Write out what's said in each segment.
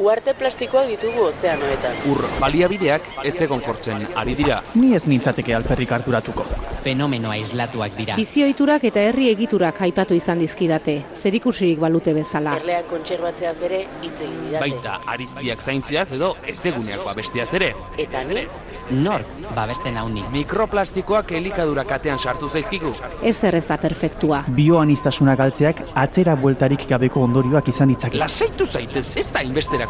Uarte plastikoak ditugu ozeanoetan. Ur baliabideak ez egon kortzen ari dira. Ni ez nintzateke alperrik harturatuko. Fenomeno aislatuak dira. Bizioiturak eta herri egiturak aipatu izan dizkidate, zerikusirik balute bezala. Erleak kontserbatzeaz ere hitz egin didate. Baita ariztiak zaintziaz edo ezeguneak babestiaz ere. Eta ni, Nork babesten hauni. Mikroplastikoak elikadura katean sartu zaizkigu. Ez ez da perfektua. Bioanistasuna galtzeak atzera bueltarik gabeko ondorioak izan ditzake. Lasaitu zaitez, ez da inbesterako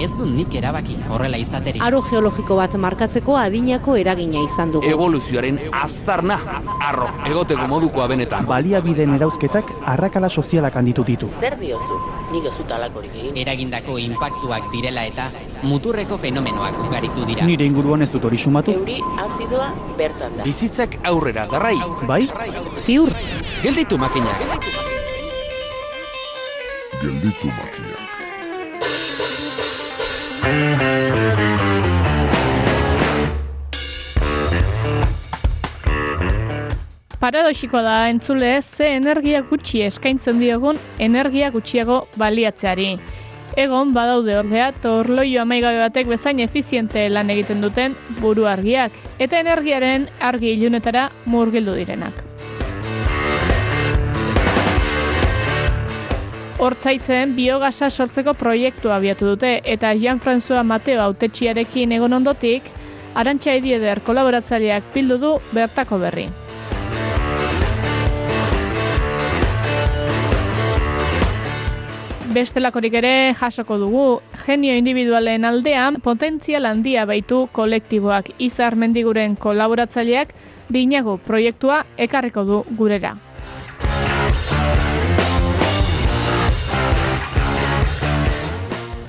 Ez du nik erabaki horrela izaterik. Aro geologiko bat markatzeko adinako eragina izan dugu. Evoluzioaren aztarna, arro, egoteko modukoa benetan. Baliabideen erauzketak arrakala sozialak handitu ditu. Zer diozu? Nik ez dut alakorik egin. Eragindako inpaktuak direla eta muturreko fenomenoak ugaritu dira. Nire inguruan ez dut hori sumatu. Euri azidoa bertan da. Bizitzak aurrera, darrai. Bai? Ziur, Gelditu makinak. Gelditu makinak. Paradoxikoa da entzule ze energia gutxi eskaintzen diogun energia gutxiago baliatzeari. Egon badaude ordea torloio amaigabe batek bezain efiziente lan egiten duten buru argiak eta energiaren argi ilunetara murgildu direnak. Hortzaitzen biogasa sortzeko proiektua abiatu dute eta Jean-François Mateo autetxiarekin egon ondotik, Arantxa Edieder kolaboratzaileak bildu du bertako berri. Bestelakorik ere jasoko dugu, genio individualen aldean potentzial handia baitu kolektiboak izar mendiguren kolaboratzaileak dinago proiektua ekarriko du gurera.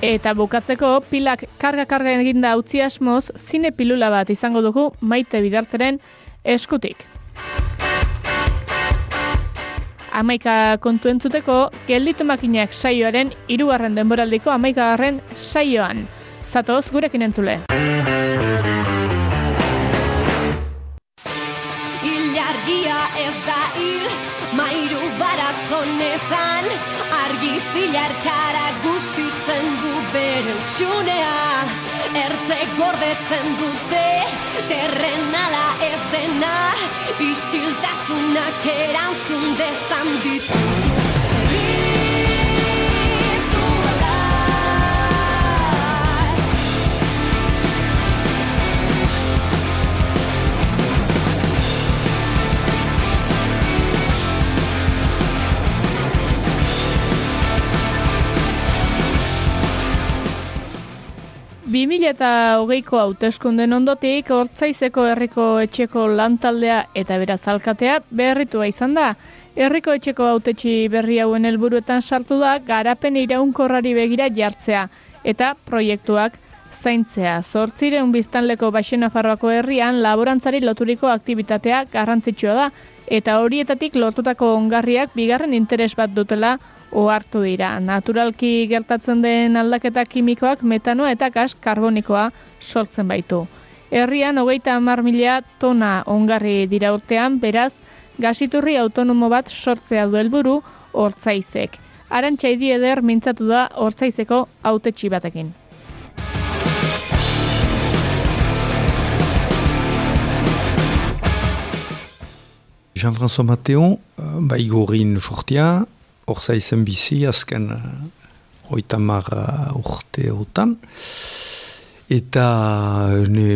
Eta bukatzeko pilak karga-karga eginda utzi asmoz, zine pilula bat izango dugu maite bidarteren eskutik. Amaika kontu entzuteko, gelditu makinak saioaren hirugarren denboraldiko amaikagarren saioan. Zatoz gurekin entzule. Ilargia ez da hil, mairu baratzonetan, argi zilarkara gustitzen bere utxunea, ertze gordetzen dute, terrenala ez dena, isiltasunak erantzun dezan ditu. Bi mila eta hogeiko hauteskunden ondotik, hortzaizeko herriko etxeko lantaldea eta beraz alkatea berritua izan da. Herriko etxeko hautetxi berri hauen helburuetan sartu da garapen iraunkorrari begira jartzea eta proiektuak zaintzea. Zortzireun biztanleko Baxena Farroako herrian laborantzari loturiko aktivitatea garrantzitsua da eta horietatik lortutako ongarriak bigarren interes bat dutela ohartu dira. Naturalki gertatzen den aldaketa kimikoak metanoa eta gas karbonikoa sortzen baitu. Herrian hogeita hamar mila tona ongarri dira urtean, beraz, gasiturri autonomo bat sortzea du helburu hortzaizek. Arantxa eder mintzatu da hortzaizeko autetxi batekin. Jean-François Mateo, bai gorin sortia, orza izen bizi azken uh, oitamar uh, urte hautan. Eta ene,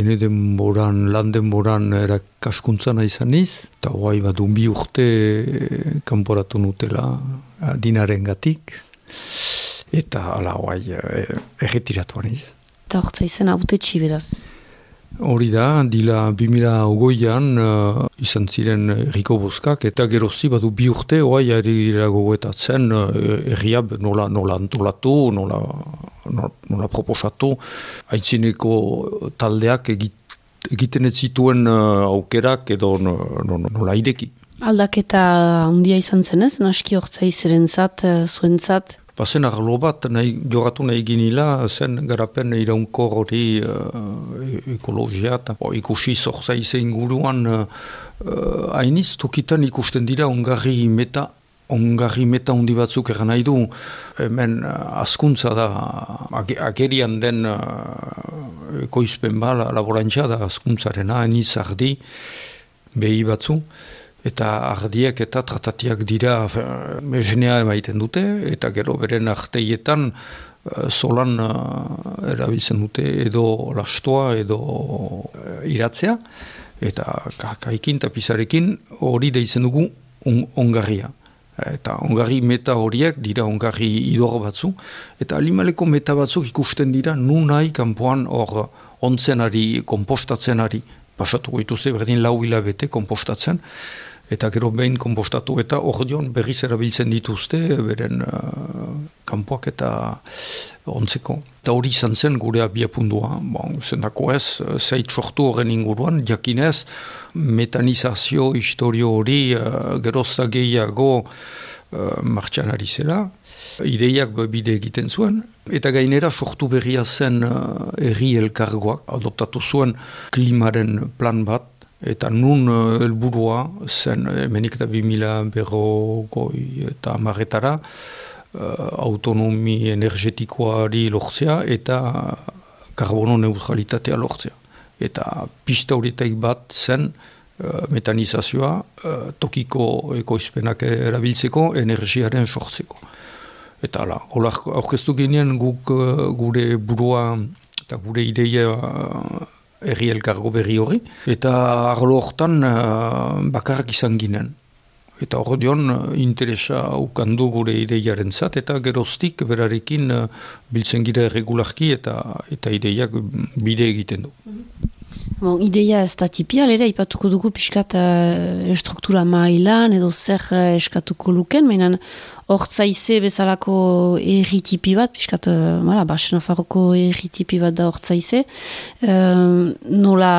ene denboran, lan denboran erakaskuntzana izan iz, eta guai bat bi urte kanporatu nutela dinaren gatik. Eta ala guai erretiratuan iz. eta hortza izen haute beraz. Hori da, dila 2008an uh, izan ziren erriko bozkak, eta gerozti badu bi urte, oai ari dira gogoetatzen uh, erria nola, nola antolatu, nola, nola, nola proposatu, haitzineko taldeak egit, egiten ez zituen uh, aukerak edo no, no, no, nola ideki. Aldaketa handia izan zenez, naski hortza izaren zat, zuen zat? Bazen arlo bat nahi, jogatu nahi ginila, zen garapen iraunkor hori uh, ekologia eta ikusi zorza inguruan uh, hainiz, tokitan ikusten dira ongarri meta ongarri meta hundi batzuk egan nahi du, hemen askuntza da, agerian den uh, ekoizpen ba, laborantza da askuntzarena, hainiz ardi, behi batzu, eta ardiak eta tratatiak dira genea emaiten dute, eta gero beren arteietan solan uh, uh, erabiltzen dute edo lastoa edo uh, iratzea, eta kaikin eta pizarekin hori deitzen dugu on, ongarria. Eta ongarri meta horiek dira ongarri idor batzu, eta alimaleko meta batzuk ikusten dira nu nahi kanpoan hor ontzenari, kompostatzenari, pasatuko dituzte berdin lau hilabete kompostatzen, eta gero behin kompostatu eta ordeon berriz erabiltzen dituzte beren uh, kanpoak eta ontzeko. Eta hori izan zen gure abiapundua, bon, zendako ez, zeit sortu horren inguruan, jakinez, metanizazio historio hori uh, gerozta gehiago uh, martxan ari zela, ideiak bide egiten zuen, eta gainera sortu berria zen uh, erri elkargoak, adoptatu zuen klimaren plan bat, eta nun uh, helburua zen hemenik eta bimila berro goi eta amaretara uh, autonomi energetikoari lortzea eta karbono neutralitatea lortzea. Eta pista horietaik bat zen metanizazioa tokiko ekoizpenak erabiltzeko energiaren sortzeko. Eta ala, aurkeztu ginen guk gure burua eta gure ideia erri elkargo berri hori, eta arlo hortan uh, bakarrak izan ginen. Eta hor dion, uh, interesa ukandu gure ideiaren zat, eta geroztik berarekin uh, biltzen gira erregularki eta eta ideiak bide egiten du. Bon, ideia ez da tipial, ere, ipatuko dugu pixkat uh, struktura mailan edo zer uh, eskatuko luken, mainan hortzaize bezalako erritipi bat, pixkat, uh, basen afarroko erritipi bat da hortzaize, uh, nola,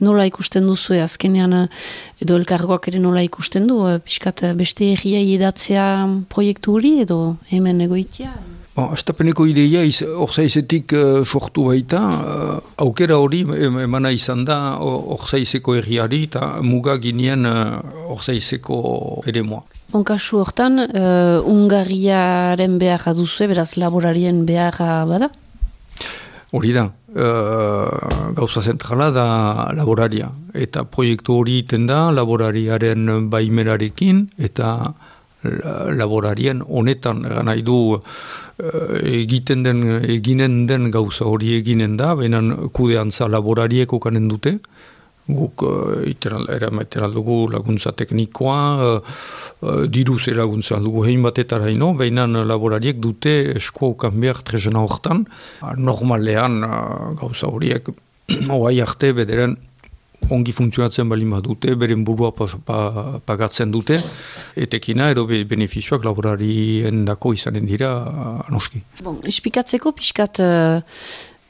nola ikusten duzu, azkenean edo elkargoak ere nola ikusten du, pixkat beste erriai edatzea proiektu hori edo hemen egoitia? Bon, Astapeneko ideia orzaizetik uh, sortu baita, uh, aukera hori emana izan da orzaizeko erriari eta muga ginean uh, orzaizeko ere moa. Onkasu hortan, uh, Ungarriaren behar duzu, beraz laborarien behar bada? Hori da, uh, gauza zentrala da laboraria. Eta proiektu hori iten da laborariaren baimerarekin eta laborarien honetan nahi du Eh, egiten den, eginen den gauza hori eginen da, behinan kudeantza laborariek okanen dute, guk uh, eramaiten aldugu laguntza teknikoa, uh, diruz eraguntza aldugu hein batetara ino, behinan laborariek dute eskoa okan behar trezena hortan, normalean uh, gauza horiek, oai arte bederen, ongi funtzionatzen bali dute, beren burua pagatzen dute, etekina edo beneficioak laborarien dako izanen dira noski. Bon, espikatzeko pixkat uh,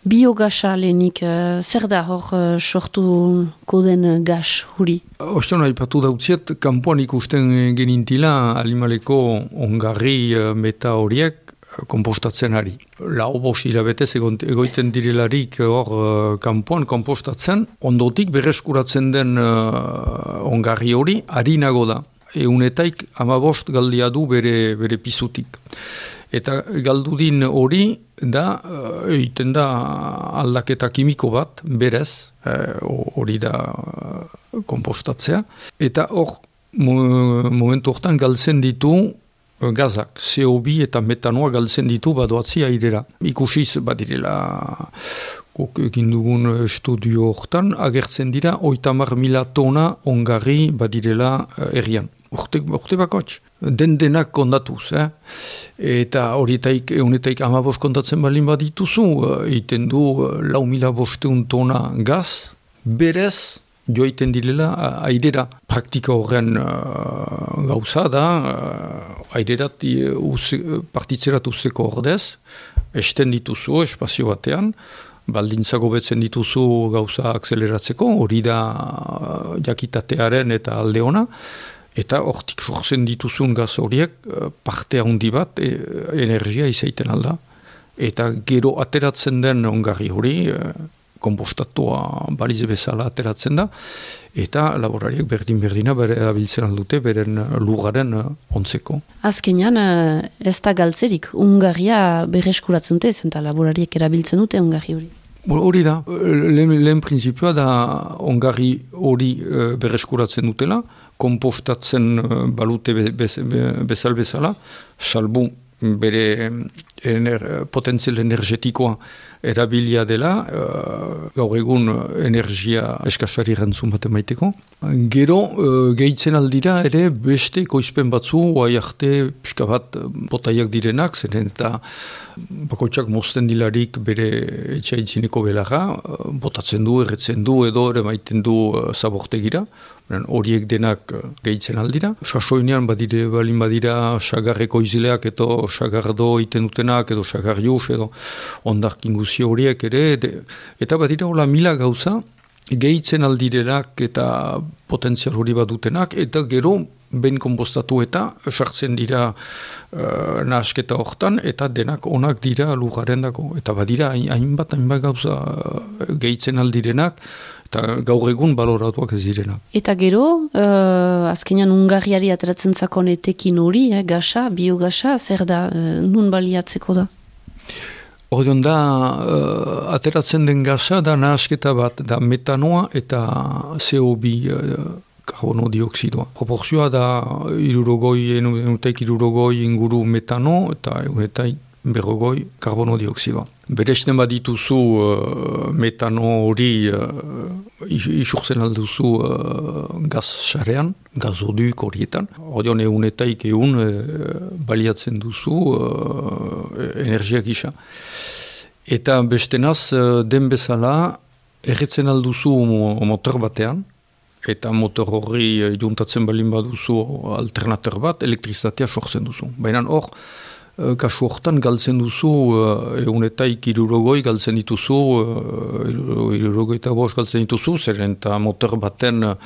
biogasa lehenik, uh, zer da hor uh, sortu koden gas huri? Ostion haipatu dautziet, kanpoan ikusten genintila alimaleko ongarri uh, meta horiek, kompostatzen ari. Lau bost hilabetez egoiten direlarik hor uh, kanpoan kompostatzen, ondotik bereskuratzen den uh, ongarri hori harinago da. Eunetaik amabost galdia du bere, bere pizutik. Eta galdudin hori da, uh, egiten da aldaketa kimiko bat, berez, hori da uh, kompostatzea. Eta hor, momentu hortan galtzen ditu gazak, CO2 eta metanoa galtzen ditu badoatzi airera. Ikusiz badirela guk egin dugun estudio hortan, agertzen dira oitamar mila tona ongarri badirela eh, errian. Urte, urte bakotx, den denak kondatuz, eh? eta horietaik, egunetaik amabos kontatzen balin badituzu, egiten du eh, lau mila bosteun tona gaz, berez, joiten direla aidera praktika horren uh, gauza da uh, aiderat uh, partitzerat usteko ordez. Esten dituzu espazio batean. Baldintzago betzen dituzu gauza akzeleratzeko hori da uh, jakitatearen eta alde ona Eta hortik sortzen dituzun gaz horiek eh, parte handi bat e, energia izaiten alda. Eta gero ateratzen den ongarri hori, e, kompostatua baliz bezala ateratzen da, eta laborariek berdin berdina bere abiltzen aldute beren lugaren ontzeko. Azkenean ez da galtzerik, ungarria berreskuratzen dute, zenta laborariek erabiltzen dute ungarri hori. Hori da, lehen, lehen prinsipioa da ongarri hori berreskuratzen dutela, kompostatzen balute bezal bezala, salbu bere ener, potenzial energetikoa erabilia dela, uh, gaur egun energia eskasari gantzun bat emaiteko. Gero, uh, gehitzen aldira ere beste koizpen batzu, oai arte, pixka bat botaiak direnak, zeren eta bakotxak mozten dilarik bere etxaitzineko belarra, uh, botatzen du, erretzen du, edo ere maiten du uh, zabortegira horiek denak eh, gehitzen aldira. Sasoinean badire, balin badira sagarreko izileak edo sagardo iten dutenak edo sagarrius edo ondak inguzio horiek ere. eta badira hola mila gauza gehitzen aldirenak eta potentzial hori badutenak eta gero ben konpostatu eta sartzen dira uh, nahasketa hortan eta denak onak dira lugaren dago. Eta badira hainbat hainbat gauza uh, gehitzen aldirenak eta gaur egun baloratuak ez direnak. Eta gero, uh, azkenean ungarriari ateratzen zakon etekin hori, eh, gasa, biogasa, zer da, uh, nun baliatzeko da? Ordeon da, uh, ateratzen den gasa da nahasketa bat, da metanoa eta CO2 uh, karbono dioksidoa. Proportzioa da irurogoi, enutek irurogoi inguru metano eta enutek berrogoi karbono dioksidoa. Beresten bat dituzu uh, metano hori uh, isurtzen alduzu uh, gaz sarean, gaz oduk horietan. Egunetaik egun uh, baliatzen duzu uh, energiak isa. Eta bestenaz uh, den bezala erretzen alduzu motor batean, eta motor horri juntatzen balin baduzu alternator bat, elektrizatea sortzen duzu. Baina hor, Eh, kasu hortan galtzen duzu uh, egunetaik irurogoi galtzen dituzu uh, irurogoi eta bos galtzen dituzu zeren eta motor baten uh,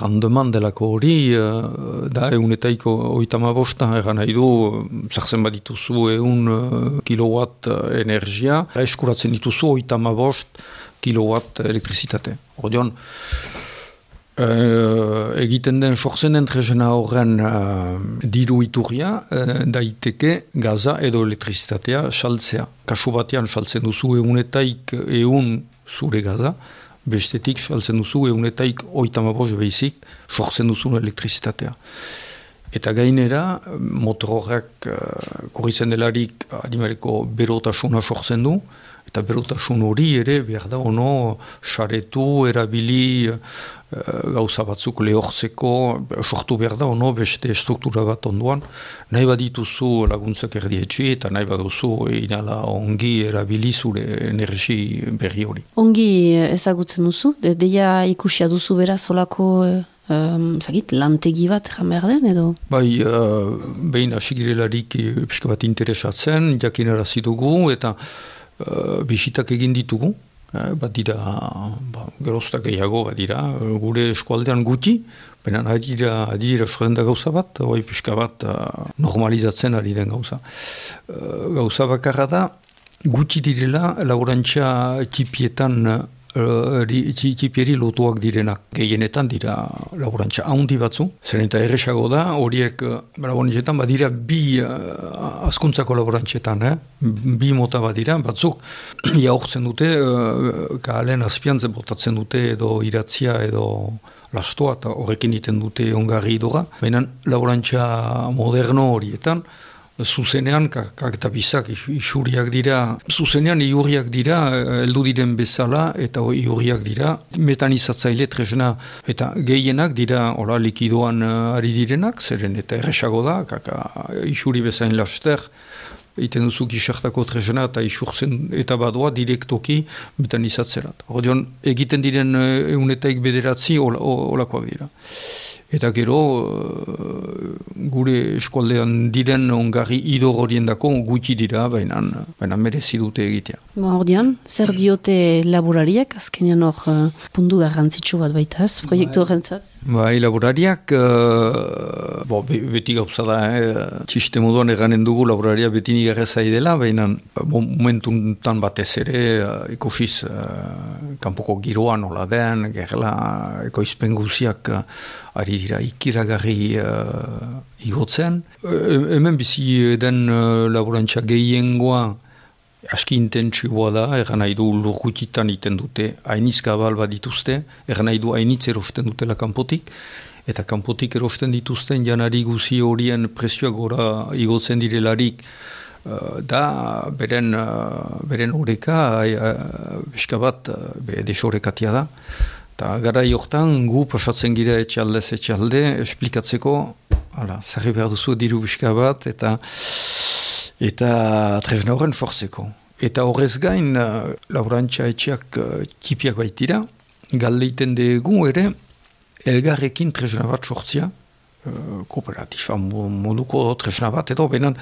randeman delako hori uh, da egunetaik oitama bosta egan nahi du zartzen bat dituzu egun uh, kilowatt energia eskuratzen dituzu oitama bost kilowatt elektrizitate. Ordeon, Uh, egiten den sortzen den trezena horren uh, diru iturria uh, daiteke gaza edo elektrizitatea saltzea. Kasu batean saltzen duzu egunetaik egun zure gaza, bestetik saltzen duzu egunetaik oitamabos behizik sortzen duzu elektrizitatea. Eta gainera, motor horrek uh, kurritzen delarik animareko berotasuna sortzen du, eta berotasun hori ere behar da ono saretu, erabili uh, gauza batzuk lehortzeko, sortu behar da ono beste struktura bat onduan, nahi bat dituzu laguntzak erdietxi eta nahi bat duzu inala ongi erabili zure energi berri hori. Ongi ezagutzen duzu, de, deia ikusia duzu bera solako... Um, zagit, lantegi bat jamer den edo? Bai, uh, behin asigirelarik pixka bat interesatzen, jakinara zidugu, eta bisitak egin ditugu, eh, bat dira, ba, geroztak gehiago, bat dira, gure eskualdean guti, baina adira, adira sorrenda gauza bat, oi pixka bat uh, normalizatzen ari den gauza. Gauza bakarra da, guti direla laborantza tipietan txipieri lotuak direnak. Gehienetan dira laborantza haundi batzu. Zer eta erresago da, horiek laborantzetan badira bi uh, askuntzako laborantzetan, eh? bi mota badira, batzuk jaurtzen dute, uh, kalen azpian botatzen dute edo iratzia edo lastoa eta horrekin iten dute ongarri idora. Baina laborantza moderno horietan, zuzenean, kak eta bizak isuriak dira, zuzenean iurriak dira, eh, heldu diren bezala, eta iurriak dira, metanizatzaile tresna, eta gehienak dira, ora, likidoan uh, ari direnak, zeren eta erresago da, kaka isuri bezain laster, iten duzu kisartako tresna, eta isurtzen eta badoa direktoki metanizatzerat. Hodion, egiten diren uh, eunetaik bederatzi olakoak dira. Eta gero, gure eskualdean diren ongarri idor horien dako gutxi dira, baina, baina merezi dute egitea. Ba, ordean, zer diote laborariak, azkenean hor uh, puntu garrantzitsu bat baita ez, proiektu horrentzat? Bai, laborariak, uh, bo, be, beti gauza da, eh? txiste moduan eganen dugu laboraria beti nigarra zai dela, baina momentuntan batez ere uh, ikusiz uh, kanpoko giroan nola den, gerla ekoizpen guziak uh, ari dira ikiragarri uh, igotzen. E, hemen bizi den uh, laborantza gehiengoa aski intentsiboa da, egan nahi du lurgutitan iten dute, hainizka bal bat dituzte, egan nahi du hainitz erosten dutela kanpotik, eta kanpotik erosten dituzten janari guzi horien presioa gora igotzen direlarik, uh, da beren, uh, beren horeka, uh, bat, uh, be desorekatia da, eta gara jortan gu pasatzen gira etxaldez etxalde, esplikatzeko, ala, zerri behar duzu diru biska bat, eta eta tresna horren sortzeko. Eta horrez gain, uh, laurantxa etxeak uh, tipiak baitira, galdeiten dugu ere, elgarrekin tresna bat sortzia, uh, kooperatifa moduko tresna bat, edo benan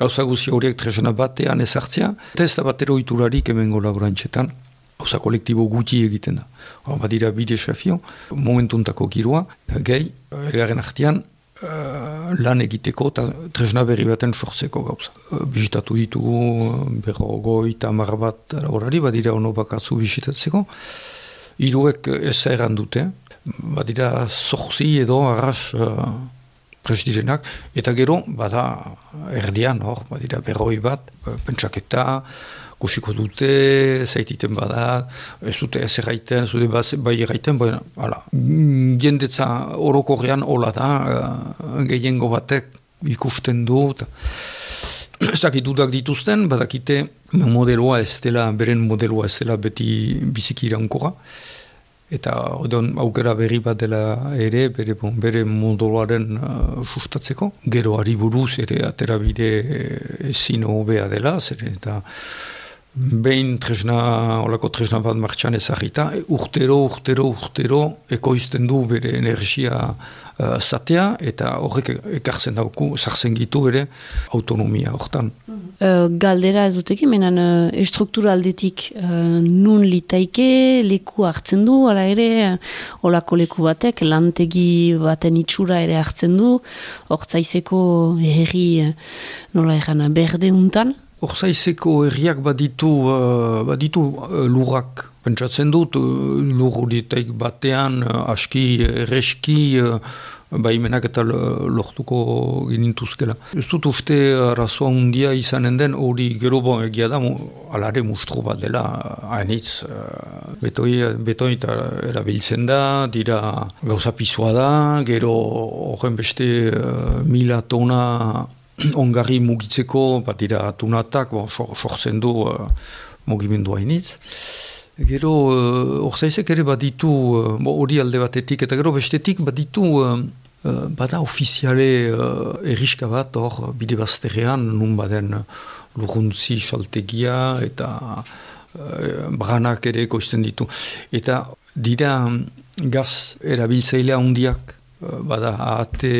gauza guzi horiek tresna batean ezartzia, eta ez da bat eroiturarik emengo laurantxetan, gauza kolektibo guti egiten da. Hor badira bide sefio, momentuntako girua, gehi, elgarren artian, uh, lan egiteko eta tresna berri baten sortzeko gauza. Uh, bisitatu ditugu berro goi eta mar bat horari, badira ono bakatzu bisitatzeko. Iruek ez erran dute, badira zorzi edo arras uh, presidirenak, eta gero, bada erdian, hor, badira berroi bat, pentsaketa, kusiko dute, zaititen bada, ez dute ez erraiten, ez dute bai erraiten, baina, hala, jendetza orokorrean hola da, uh, gehiengo batek ikusten du, ez dakit dudak dituzten, badakite modeloa ez dela, beren modeloa ez dela beti biziki irankora, eta odon aukera berri bat dela ere, bere, bon, bere modeloaren uh, sustatzeko, gero ari buruz ere aterabide ezin hobea dela, zer eta behin tresna, olako tresna bat martxan ezagita, urtero, urtero, urtero, ekoizten du bere energia uh, zatea, eta horrek ekartzen dauku, zartzen gitu ere, autonomia hortan. Uh, galdera ez dutekin, menan uh, estruktura aldetik uh, nun litaike, leku hartzen du, ala ere, olako leku batek, lantegi baten itxura ere hartzen du, hortzaizeko herri, nola eran, berde Horzaizeko herriak baditu, uh, baditu uh, lurrak. Pentsatzen dut, uh, lur horietaik batean, uh, aski, erreski, uh, baimenak eta lortuko ginintuzkela. Ez dut uste arazoa undia izanen den hori gero bon egia da, alare mustru bat dela, hainitz, uh, betoi eta erabiltzen da, dira gauza pizua da, gero horren beste uh, mila tona ongarri mugitzeko, bat dira atunatak, bo, sortzen du uh, mugimendu hainitz. Gero, uh, ere bat ditu, uh, hori alde batetik, eta gero bestetik bat ditu, uh, uh, bada ofiziale uh, erriska bat, hor, bide bazterrean, nun baden luruntzi saltegia, eta uh, branak ere ekoizten ditu. Eta dira gaz erabiltzailea hundiak, bada ate,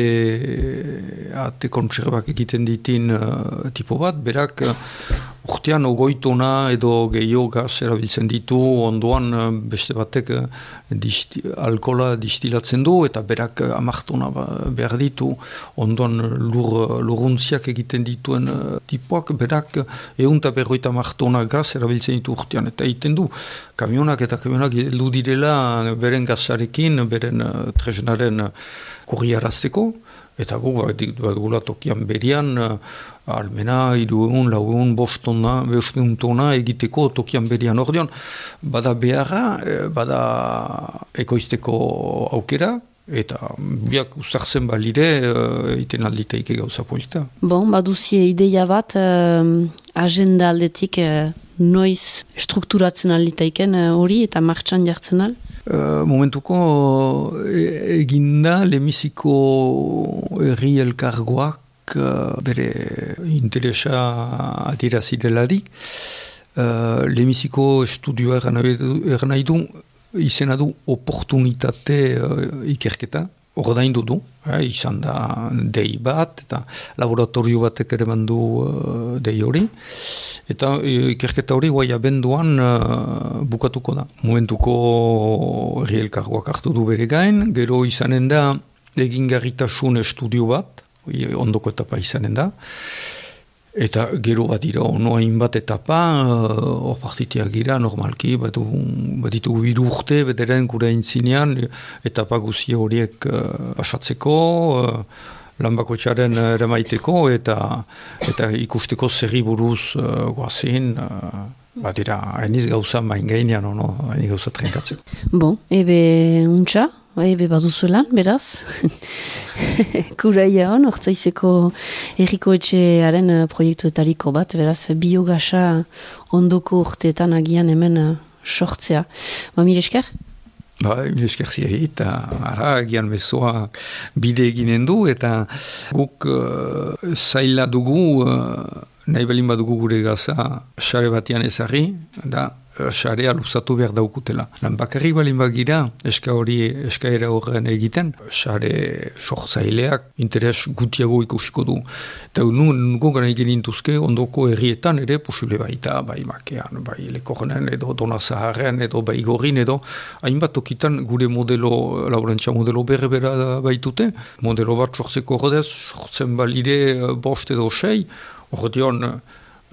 ate kontserbak egiten ditin uh, tipo bat, berak uh, urtean ogoitona edo gehiago gaz erabiltzen ditu, ondoan uh, beste batek uh, disti, alkola distilatzen du, eta berak uh, amartona ba, behar ditu, ondoan lur, luruntziak egiten dituen tipoak, berak egun eta berroita amartona gaz erabiltzen ditu urtean, eta egiten du, kamionak eta kamionak heldu direla beren gazarekin, beren tresnaren kurriarazteko, eta gu bat gula tokian berian, almena, idu egun, lau egun, bostona, tona egiteko tokian berian ordeon, bada beharra, eh, bada ekoizteko aukera, eta biak ustartzen balire uh, iten alditeike gauza polita. Bon, baduzie ideia bat, uh, agenda aldetik uh, noiz strukturatzen alditaiken hori eta martxan jartzen al? Uh, momentuko e, eginda lemiziko erri elkargoak uh, bere interesa adirazideladik. Uh, lemiziko estudioa eran nahi du izena du oportunitate uh, ikerketa, ordaindu du, eh, izan da dei bat, eta laboratorio batek ere bandu uh, dei hori, eta uh, ikerketa hori guai abenduan uh, bukatuko da. Momentuko herri elkargoak hartu du bere gain, gero izanen da egingarritasun estudio bat, ondoko etapa izanen da, Eta gero bat dira, ono hainbat etapa, hor uh, partitiak gira, normalki, batu, baditu bidu urte, gure intzinean, etapa guzi horiek uh, pasatzeko, uh, lanbako txaren ere maiteko, eta, eta ikusteko zerri buruz uh, guazin, uh, bat dira, hainiz gauza main gainean, ono, hainiz gauza trenkatzeko. Bon, ebe untxa, Bai, be baduzu lan, beraz. Kuraia hon, ortsaizeko erriko etxearen uh, proiektuetariko bat, beraz, biogasa ondoko urteetan agian hemen uh, sortzea. Ba, mire esker? Ba, esker ziari, eta ara, agian bezoa bide eginen du, eta guk uh, zaila dugu, uh, nahi balin badugu gure gaza, xare batian ezari, da, xarea luzatu behar daukutela. Lan bakarri balin bagira, eska hori eskaera horren egiten, xare sortzaileak interes gutiago ikusiko du. Eta nu, nuko gana egin intuzke, ondoko errietan ere posible baita, bai makean, bai lekornen, edo dona zaharren, edo bai gorin, edo hainbat tokitan gure modelo, laborantza modelo berre bera baitute, modelo bat sortzeko rodez, sortzen balire bost edo sei, hor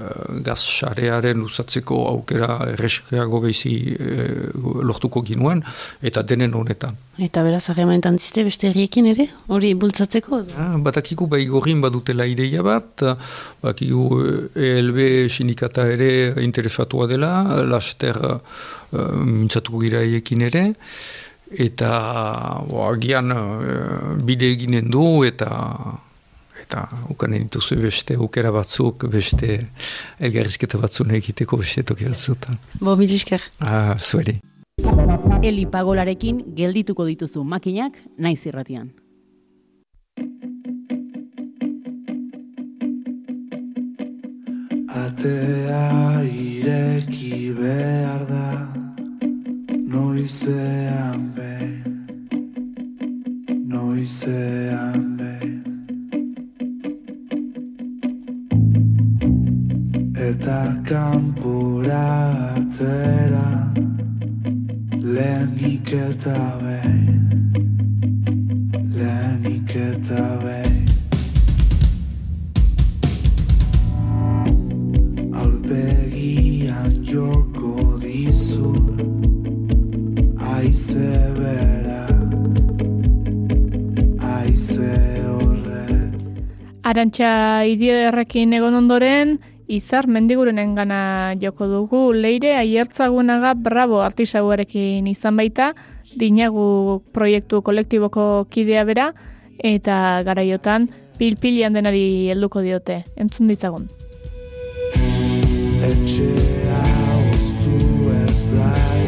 Eh, gaz xarearen usatzeko aukera erreskago behizi e, lortuko ginuen, eta denen honetan. Eta beraz, harremanetan ziste beste herriekin ere, hori bultzatzeko? Ah, batakiku bai gorin badutela ideia bat, batakiku ELB sindikata ere interesatua dela, laster uh, mintzatuko gira ekin ere, eta agian uh, bide eginen du, eta eta ukan dituzu beste aukera batzuk, beste elgarrizketa batzuk egiteko beste toki batzutan. Bo, milisker. Ah, zueri. Eli pagolarekin geldituko dituzu makinak naiz irratian. Atea ireki behar da Noizean behin Noizean eta kanpura atera lehenik eta behin lehenik eta behin. Aurpegian joko dizun aize bera aize horre. Arantxa idiederrekin egon ondoren, Izar mendigurenen gana joko dugu, leire aiertzagunaga bravo artisauarekin izan baita, dinagu proiektu kolektiboko kidea bera, eta garaiotan pilpilian denari helduko diote. Entzun ditzagun. Etxea ustu ez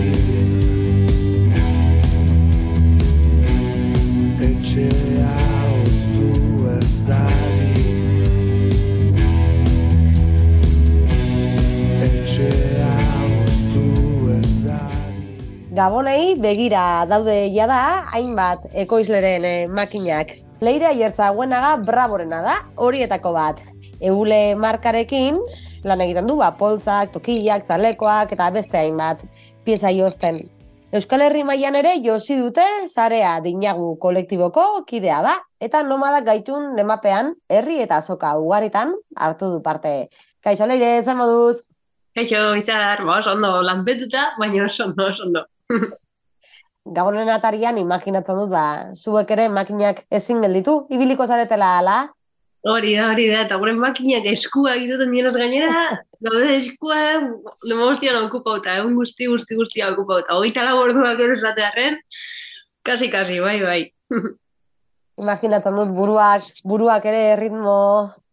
Gabonei begira daude jada hainbat ekoizleren eh, makinak. Leire aiertza guenaga braborena da, horietako bat. Eule markarekin lan egiten du, ba, poltzak, tokiak, zalekoak eta beste hainbat pieza jozten. Euskal Herri mailan ere josi dute sarea dinagu kolektiboko kidea da eta nomada gaitun nemapean herri eta azoka ugaritan hartu du parte. Kaixo leire, zen moduz? Kaixo, itxar, ba, ondo, lanpetuta, baina oso ondo, oso ondo. Gabonen atarian imaginatzen dut, ba, zuek ere makinak ezin gelditu, ibiliko zaretela ala? Hori da, hori da, eta gure makinak eskua izaten dienaz gainera, gaude eskua, lema guztian okupauta, egun guzti, guzti, guzti okupauta. Hogeita lau orduak ere esatearen, kasi, kasi, bai, bai. Imaginatzen dut, buruak, buruak ere ritmo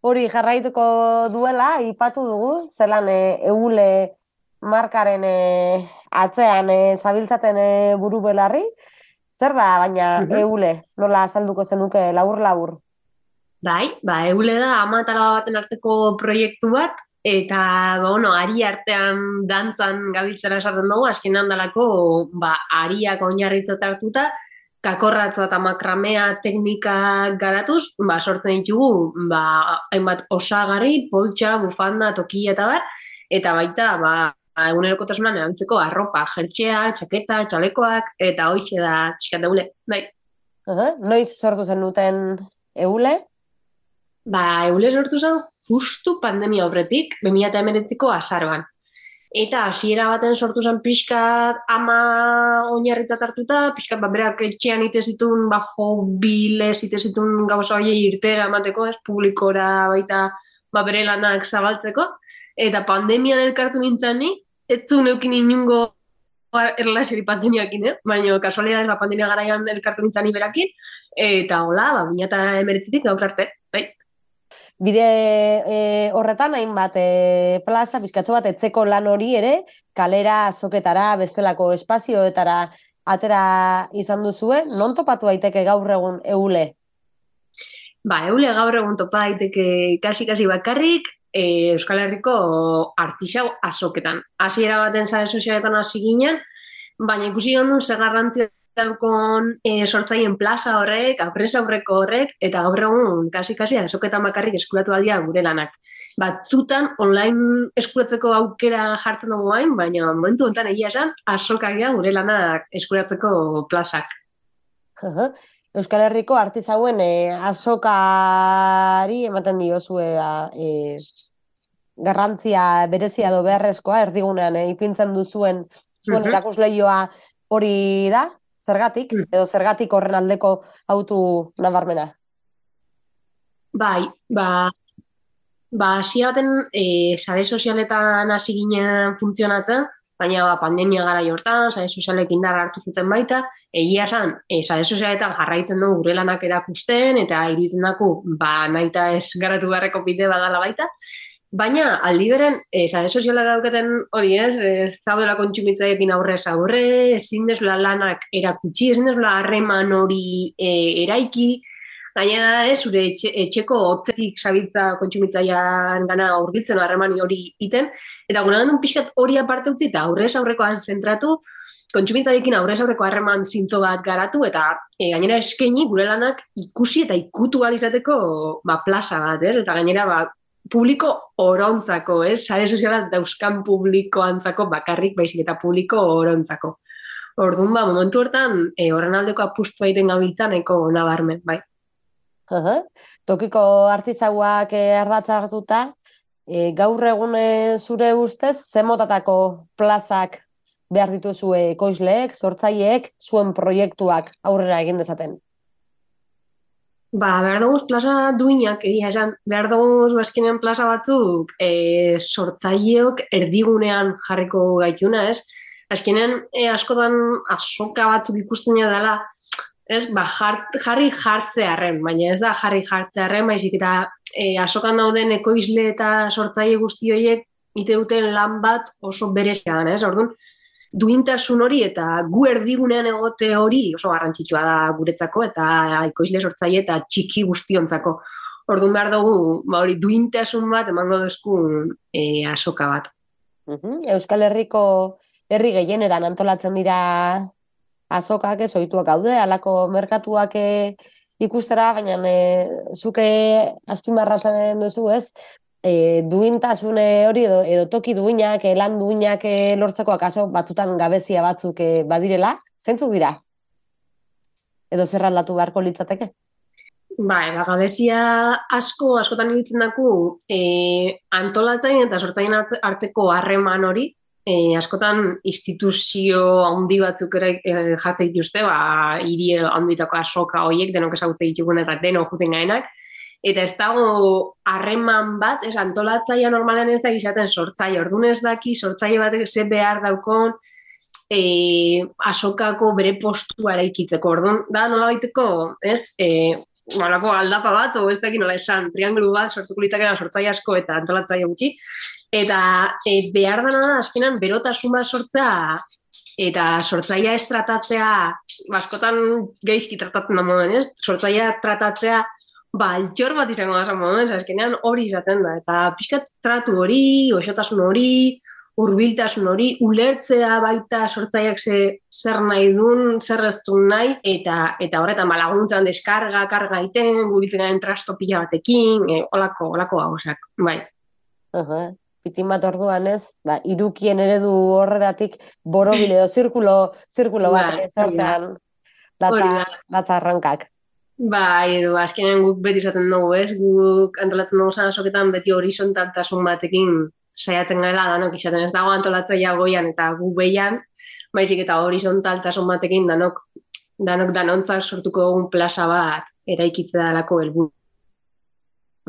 hori jarraituko duela, ipatu dugu, zelan e, eule markaren e, atzean e, zabiltzaten e, buru belarri, zer da, baina eule, nola azalduko zenuke, labur-labur? Bai, ba, eule da, ama eta baten arteko proiektu bat, eta, ba, bueno, ari artean dantzan gabiltzera esaten dugu, asken handalako, ba, ariak oinarritzat hartuta, kakorratza eta makramea teknika garatuz, ba, sortzen ditugu, ba, hainbat osagarri, poltsa, bufanda, tokia eta bar, eta baita, ba, egunerokotasunan erantzeko arropa, jertxea, txaketa, txalekoak, eta hoxe da txikat eule, bai. Uh Noiz sortu zen duten eule? Ba, eule sortu zen justu pandemia horretik, 2019ko azaroan. Eta hasiera baten sortu zen pixka ama oinarritzat hartuta, pixka ba, berak etxean ite zitun, ba, bilez ite zitun gauza horiei irtera emateko, ez, publikora baita ba, bere lanak zabaltzeko. Eta pandemian elkartu nintzen ni, ez zu neukin inungo erlaseri pandemiakin, eh? baina kasualidad ba, pandemia garaian elkartu nintzen ni berakin, eta hola, ba, bina eta emeretzitik gaur arte, bai. Bide e, horretan hainbat e, plaza, bizkatxo bat etzeko lan hori ere, kalera, azoketara, bestelako espazioetara atera izan duzue, non topatu daiteke gaur egun eule? Ba, eule gaur egun topa daiteke kasi-kasi bakarrik, e, Euskal Herriko artisau azoketan. Hasiera baten zare sozialetan hasi ginen, baina ikusi gondun zer garrantzia daukon e, sortzaien plaza horrek, apresa aurreko horrek, eta gaur egun kasi-kasi azoketan bakarrik eskuratu aldia gure lanak. Batzutan online eskuratzeko aukera jartzen dugu hain, baina momentu honetan egia esan, azokagia gure lanak eskuratzeko plazak. Euskal Herriko artizauen e, azokari ematen diozue e, garrantzia berezia do beharrezkoa, erdigunean e, ipintzen duzuen zuen Mhm. erakusleioa hori da, zergatik, edo zergatik horren aldeko autu nabarmena. Bai, ba, ba, hasiera baten e, sare sozialetan hasi ginen funtzionatzen, baina ba, pandemia gara hortan, sare sozialek indar hartu zuten baita, egia esan, e, sare sozialetan jarraitzen dugu gure lanak erakusten, eta iruditzen daku, ba, naita ez garatu beharreko bide badala baita, Baina, aldi beren, e, sare sozialak dauketen hori ez, ez zaudela kontsumitzaiekin aurrez aurre, ezin dezula lanak erakutsi, ezin dezula harreman hori e, eraiki, Gaina da, ez, zure etxe, etxeko hotzetik zabitza kontsumitzailean gana aurkitzen harreman hori iten, eta gure gandun pixkat hori aparte utzi eta aurrez aurrekoan zentratu, kontsumitzaileekin aurrez aurreko harreman zintzo bat garatu, eta e, gainera eskaini gure lanak ikusi eta ikutu izateko ba, plaza bat, ez? Eta gainera ba, publiko orontzako, ez? Sare soziala dauzkan publikoantzako bakarrik, baizik eta publiko orontzako. Orduan, ba, momentu hortan, e, horren aldeko apustu egiten gabiltzan, eko nabarmen, bai. Tokiko artizauak eh, ardatza hartuta, eh, gaur egun eh, zure ustez, ze motatako plazak behar dituzue ekoizleek, sortzaileek, zuen proiektuak aurrera egin dezaten? Ba, behar dugu plaza duinak, egia esan, behar dugu bazkinen plaza batzuk e, sortzaileok erdigunean jarriko gaituna, ez? Azkenen, e, askotan asoka batzuk ikusten dela, ez, ba, jart, jarri jartzearen, baina ez da jarri jartzearen, baizik eta e, asokan dauden ekoizle eta sortzaile guzti horiek ite duten lan bat oso berezia da, ez? Orduan, duintasun hori eta gu erdigunean egote hori oso garrantzitsua da guretzako eta ekoizle sortzaile eta txiki guztiontzako. Orduan behar dugu, ba hori duintasun bat emango duzkun e, asoka bat. Mhm. Euskal Herriko herri gehienetan antolatzen dira azokak ez ohituak gaude, halako merkatuak eh, ikustera, baina e, zuke azpimarratzen duzu ez, e, duintasune hori edo, edo toki duinak, e, lan duinak e, lortzeko akaso batzutan gabezia batzuk e, badirela, zeintzuk dira? Edo zer aldatu beharko litzateke? Bai, ba, gabezia asko, askotan iruditzen daku, e, antolatzain eta sortzain arteko harreman hori, e, askotan instituzio handi batzuk ere e, jartzen dituzte, ba, hiri handitako asoka horiek, denok ezagutzen ditugun eta denok juten gaenak, eta ez dago harreman bat, ez antolatzaia normalen ez da izaten sortzaile, orduan ez daki sortzaile bat ze behar daukon, e, asokako bere postua eraikitzeko, orduan da nola baiteko, ez, e, malako aldapa bat, o ez daki nola esan, triangulu bat sortuko litzakena sortzaile asko eta antolatzaile gutxi, eta e, behar dana da, azkenan, berotasun bat sortzea, eta sortzaia ez tratatzea, askotan geizki tratatzen da moden, ez? Sortzaia tratatzea, ba, altxor bat izango da ez? Azkenean hori izaten da, eta pixkat tratu hori, osotasun hori, hurbiltasun hori, ulertzea baita sortzaileak ze, zer nahi dun, zer ez nahi, eta, eta horretan ba, laguntzan deskarga, karga iten, guritzen trasto pila batekin, e, olako, olako gauzak, bai. Aha. Pitin bat orduan ez, ba, irukien eredu horretatik borobile edo zirkulo, zirkulo bat ere sortzen Hori latza, latza arrankak. Bai, edo azkenean guk beti izaten dugu, ez? Guk antolatzen dugu zan asoketan beti horizontaltasun batekin saiatzen gela danok izaten ez dago antolatzaia goian eta gu behian, baizik eta horizontaltasun batekin danok danok danontzak sortuko dugun plaza bat eraikitzea dalako helburu.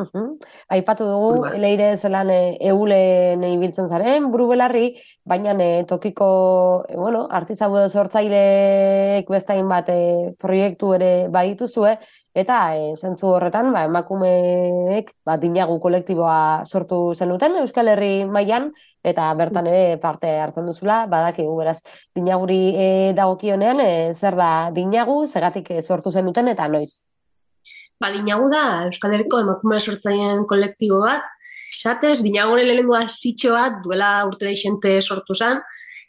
Uhum. Aipatu dugu, Bai. leire zelan e, eulen ibiltzen zaren, buru belarri, baina e, tokiko, e, bueno, artizabu edo sortzaileek bestain bat e, proiektu ere badituzue, eta e, zentzu horretan, ba, emakumeek, ba, dinagu kolektiboa sortu zenuten Euskal Herri mailan eta bertan ere parte hartzen duzula, badakigu beraz, dinaguri e, dagokionean, e, zer da dinagu, zegatik sortu zenuten eta noiz. Ba, dinagu da Euskal Herriko emakume sortzaileen kolektibo bat. Izatez, dinaguren lehenengo zitxo bat duela urte deixente sortu zen,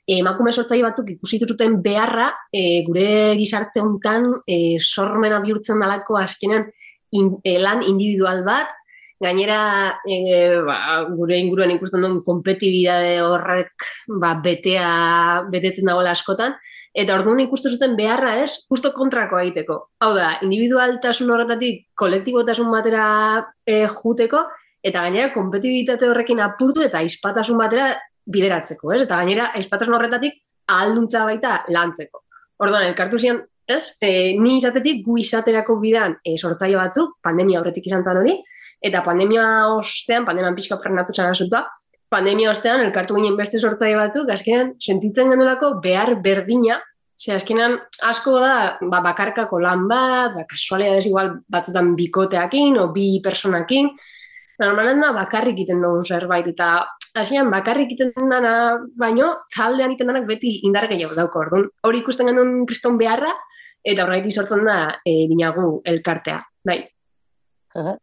emakume sortzaile batzuk ikusi duten beharra e, gure gizarte honetan e, sormena bihurtzen dalako azkenean in, e, lan individual bat, gainera e, ba, gure inguruan ikusten duen kompetibidade horrek ba, betea, betetzen dagoela askotan, Eta orduan ikustu zuten beharra ez, justo kontrakoa egiteko. Hau da, individualtasun horretatik kolektibotasun batera e, juteko, eta gainera kompetibitate horrekin apurtu eta aizpatasun batera bideratzeko, ez? Eta gainera aizpatasun horretatik ahalduntza baita lantzeko. Orduan, elkartu zian, ez? E, ni izatetik gu izaterako bidan e, sortzaile batzuk, pandemia horretik izan zen hori, eta pandemia ostean, pandemian pixka frenatu zara zuta, pandemia ostean elkartu ginen beste sortzaile batzuk, azkenean sentitzen genulako behar berdina, ze azkenean asko da ba, bakarkako lan bat, ba, kasualidades igual batzutan bikoteakin, o bi personakin, normalan da bakarrik iten dugun zerbait, eta azkenean bakarrik iten dana, baino, taldean iten danak beti indar gehiago dauko, orduan. Hori ikusten genuen kriston beharra, eta horregatik sortzen da e, dinagu elkartea, bai.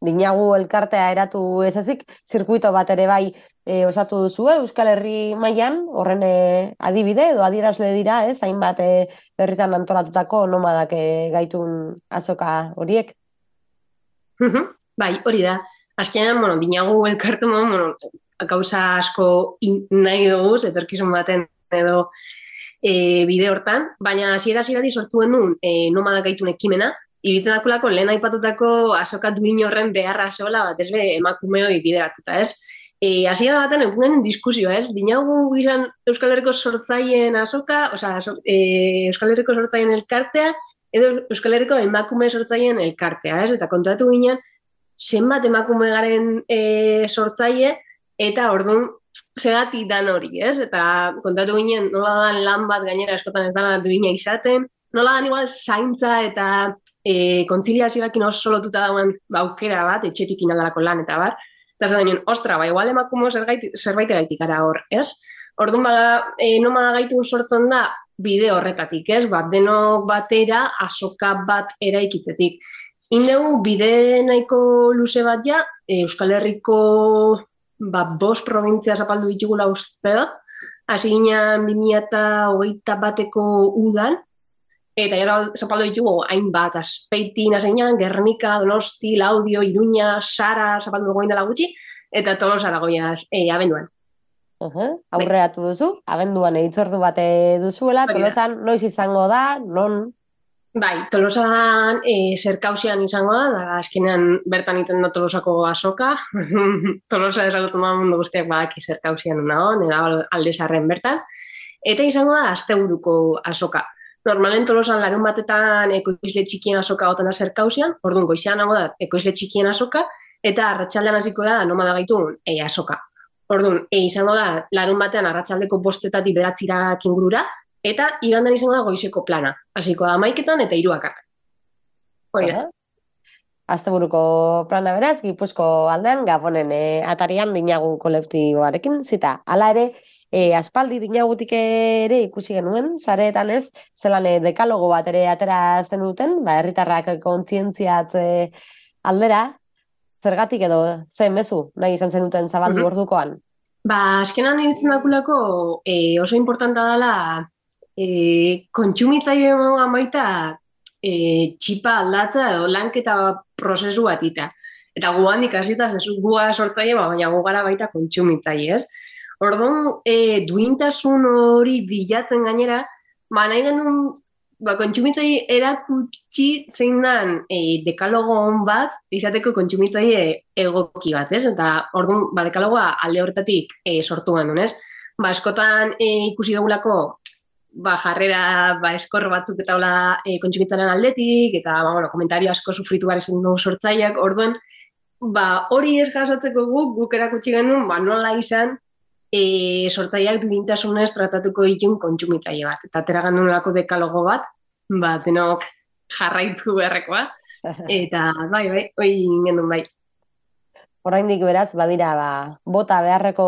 Dinagu elkartea eratu ez ezik, zirkuito bat ere bai e, osatu duzue Euskal Herri mailan horren e, adibide edo adierazle dira, ez, hainbat e, berritan antolatutako nomadak e, gaitun azoka horiek. Bai, hori da. Azkenean, bueno, dinagu elkartu bueno, gauza asko in, nahi dugu, etorkizun baten edo e, bide hortan, baina hasiera hasieratik sortu genuen e, nomada gaitun ekimena, Ibiltzen dakulako lehen aipatutako asoka duin horren beharra zeola bat ez be emakumeoi bideratuta, ez? E, hasiera baten egunen diskusioa, ez? Dinagu izan Euskal Herriko sortzaileen asoka, osea, so, e, Euskal Herriko sortzaileen elkartea, edo Euskal Herriko emakume sortzaileen elkartea, ez? Eta kontratu ginen, zenbat emakume garen e, sortzaile, eta orduan segati dan hori, ez? Eta kontatu ginen, nola dan lan bat gainera eskotan ez dala duina izaten, nola dan igual zaintza eta e, kontziliazioakin oso lotuta dagoen ba, aukera bat, etxetik inaldalako lan eta bar, eta zaten nien, ostra, ba, igual emakumo zerbait, zerbait gaitik ara hor, ez? Orduan bada, e, nomada gaitu sortzen da, bide horretatik, ez? Ba, denok batera asoka bat eraikitzetik. Indegu bide nahiko luze bat ja, e, Euskal Herriko ba, bost provintzia zapaldu ditugula uste dut, hasi ginen 2008 bateko udan, eta gero zapaldu ditugu hainbat, azpeitin, aseñan, Gernika, Donosti, Laudio, Iruña, Sara, zapaldu dugu dela gutxi, eta Tolosa dagoiaz e, abenduan. Uh Aurreatu duzu, abenduan eitzordu bate duzuela, da. tolosan noiz izango da, non, Bai, Tolosan e, zerkausian izango da, da azkenean bertan iten da Tolosako asoka. Tolosa ezagutzen da mundu guztiak badaki zerkausian nago, nera aldezarren bertan. Eta izango da asteburuko asoka. Normalen Tolosan larun batetan ekoizle txikien asoka gotan da zerkausian, orduan goizean nago da ekoizle txikien asoka, eta arratsaldean hasiko da nomada gaitun e, asoka. Orduan, e, izango da larun batean arratsaldeko bostetatik beratzira ingurura, eta igandan izango da goizeko plana. Hasiko da maiketan eta hiruak arte. Hori da. Asteburuko plana beraz, Gipuzko aldean, Gabonen e, atarian dinagu kolektiboarekin, zita, hala ere, e, aspaldi dinagutik ere ikusi genuen, zareetan ez, zelan e, dekalogo bat ere atera zenuten, ba, herritarrak kontzientziat e, aldera, zergatik edo, ze mezu, nahi izan zenuten zabaldu Mhm. ordukoan. Ba, azkenan iruditzen dakulako e, oso importanta dela e, kontsumitzaile amaita e, txipa aldatza edo lanketa prozesu bat ita. Eta gu handik hasita zezu gu gara sortzaile, ba, baina gu gara baita kontsumitzaile, ez? Orduan, e, duintasun hori bilatzen gainera, ba, nahi genuen ba, kontsumitzaile erakutsi zein dan e, dekalogo hon bat, izateko kontsumitzaile egoki bat, ez? Eta orduan, ba, dekalogoa alde horretatik e, sortu genuen, ez? Ba, eskotan e, ikusi dugulako ba, jarrera ba, eskor batzuk eta hola e, kontsumitzaren aldetik, eta ba, bueno, komentario asko sufritu behar izan dugu sortzaileak, orduan, ba, hori ez jasotzeko guk, guk erakutsi genuen, ba, nola izan, e, sortzaileak duintasunez tratatuko ditun kontsumitzaile bat. Eta atera genuen lako dekalogo bat, ba, denok jarraitu beharrekoa, eta bai, bai, oi genuen bai. Oraindik beraz, badira, ba, bota beharreko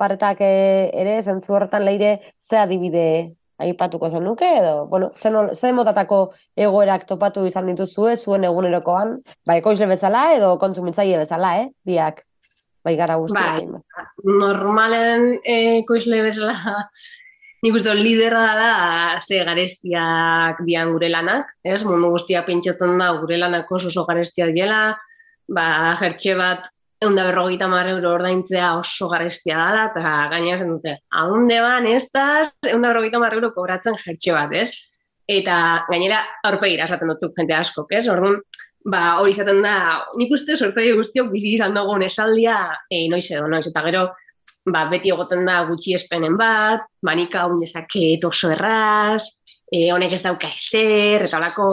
paretak eh, ere, zentzu horretan leire, ze adibide aipatuko zen nuke, edo, bueno, zen, zen motatako egoerak topatu izan dituzue, zuen egunerokoan, ba, ekoizle bezala, edo kontsumitzaile bezala, eh, biak, bai gara guztien. Bai, normalen eh, ekoizle bezala, nik uste lidera dela, ze garestiak dian gure lanak, ez, mundu guztia pentsatzen da, gure lanak oso oso garestiak diela, ba, jertxe bat egun da berrogeita mar euro ordaintzea oso garestia dela, eta gaina zen dute, haunde ban, ez da, egun da berrogeita mar euro kobratzen jertxe bat, ez? Eta gainera, aurpegira esaten dut jente asko, ez? Orduan, ba, hori izaten da, nik uste sortzaile guztiok bizi izan dugun esaldia, e, noiz edo, noiz, eta gero, ba, beti egoten da gutxi espenen bat, manika hau nezake oso erraz, e, honek ez dauka eser, eta lako,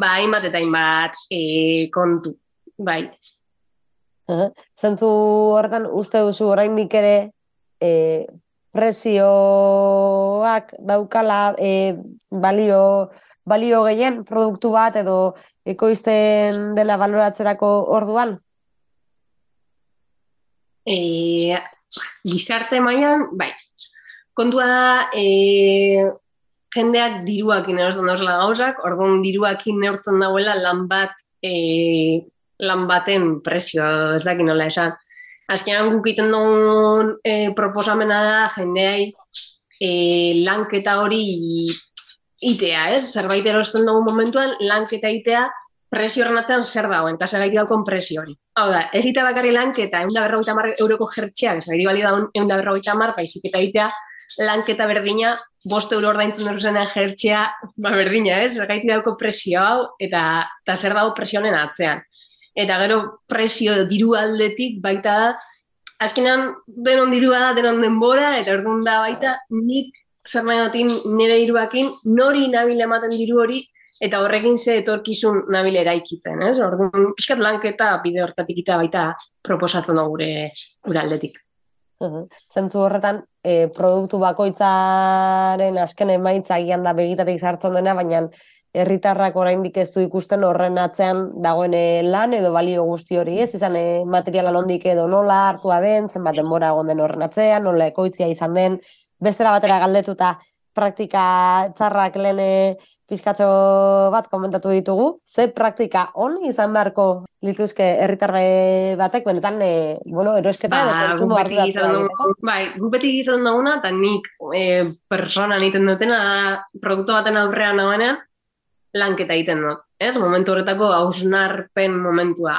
ba, hainbat eta hainbat e, kontu, bai, Zentzu horretan uste duzu oraindik ere e, prezioak daukala e, balio, balio gehien produktu bat edo ekoizten dela baloratzerako orduan? E, gizarte mailan bai. Kontua da, e, jendeak diruakin erosten dauzela gauzak, orduan diruakin neurtzen dagoela lan bat e, lan baten prezioa, ez dakit nola esan. Azkenean guk iten duen e, proposamena da jendeai e, lanketa hori itea, ez? Zerbait erosten dugu momentuan, lanketa itea prezio horren zer dagoen, eta zer gaitik daukon prezio hori. Hau da, ez ita bakari lanketa, egun da berrogeita mar euroko jertxeak, ez bali daun egun da berrogeita baizik eta itea lanketa berdina, bost euro ordaintzen dut zenean jertxea, ba berdina, ez? Zer gaitik dauko presio hau, eta, eta zer dago presionen atzean eta gero presio diru aldetik baita da, azkenean denon dirua da, denon denbora, eta orduan da baita, nik zer nahi nire diruakin, nori nabil ematen diru hori, eta horrekin ze etorkizun nabil eraikitzen, ez? Orduan, pixkat lanketa bide hortatik eta baita proposatzen gure, gure aldetik. Zentzu horretan, e, produktu bakoitzaren azken emaitza gian da begitatik sartzen dena, baina herritarrak oraindik ez du ikusten horren atzean dagoen eh, lan edo balio guzti hori, ez? Izan e, materiala londik edo nola hartua den, zenbat denbora egon den horren atzean, nola ekoitzia izan den, bestera batera galdetuta praktika txarrak lehen eh, pizkatxo bat komentatu ditugu. Ze praktika on izan beharko lituzke herritarre batek, benetan, e, bueno, erosketa ba, edo konsumo hartu Bai, gu beti gizan duguna, eta nik e, persona niten dutena produktu baten aurrean nagoenean, lanketa egiten dut. Ez, momentu horretako hausnarpen momentua.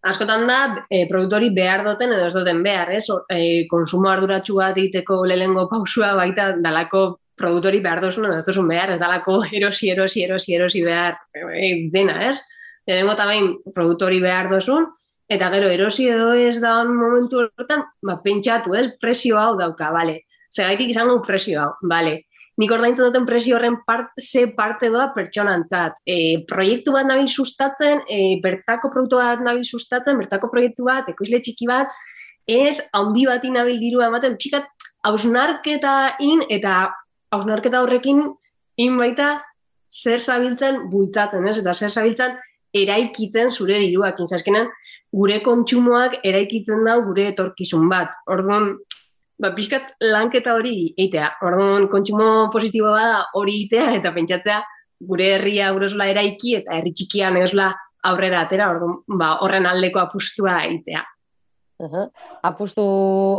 Askotan da, e, produktori behar duten edo ez duten behar, ez? E, konsumo arduratsu bat egiteko lehengo pausua baita dalako produktori behar duzun edo ez duzun behar, ez dalako erosi, erosi, erosi, erosi behar e, dena, ez? Lehengo eta behin produktori behar duzun, eta gero erosi edo ez da momentu horretan, ba, pentsatu, ez? Presio hau dauka, bale. Segaitik izango presio hau, bale nik ordaintzen duten presio horren part, ze parte doa pertsonantzat. E, proiektu bat nabil sustatzen, e, bertako produktu bat nabil sustatzen, bertako proiektu bat, ekoizle txiki bat, ez handi bat nabil diru ematen, txikat, hausnarketa in, eta hausnarketa horrekin in baita zer zabiltzen bultzatzen, ez? Eta zer zabiltzen eraikitzen zure diruak. Inzazkenan, gure kontsumoak eraikitzen dau gure etorkizun bat. Orduan, ba, pixkat lanketa hori eitea. Orduan, kontsumo positibo bada hori eitea, eta pentsatzea gure herria urosla eraiki, eta herri txikian egosla aurrera atera, orduan, ba, horren aldeko apustua eitea. Uhum. Apustu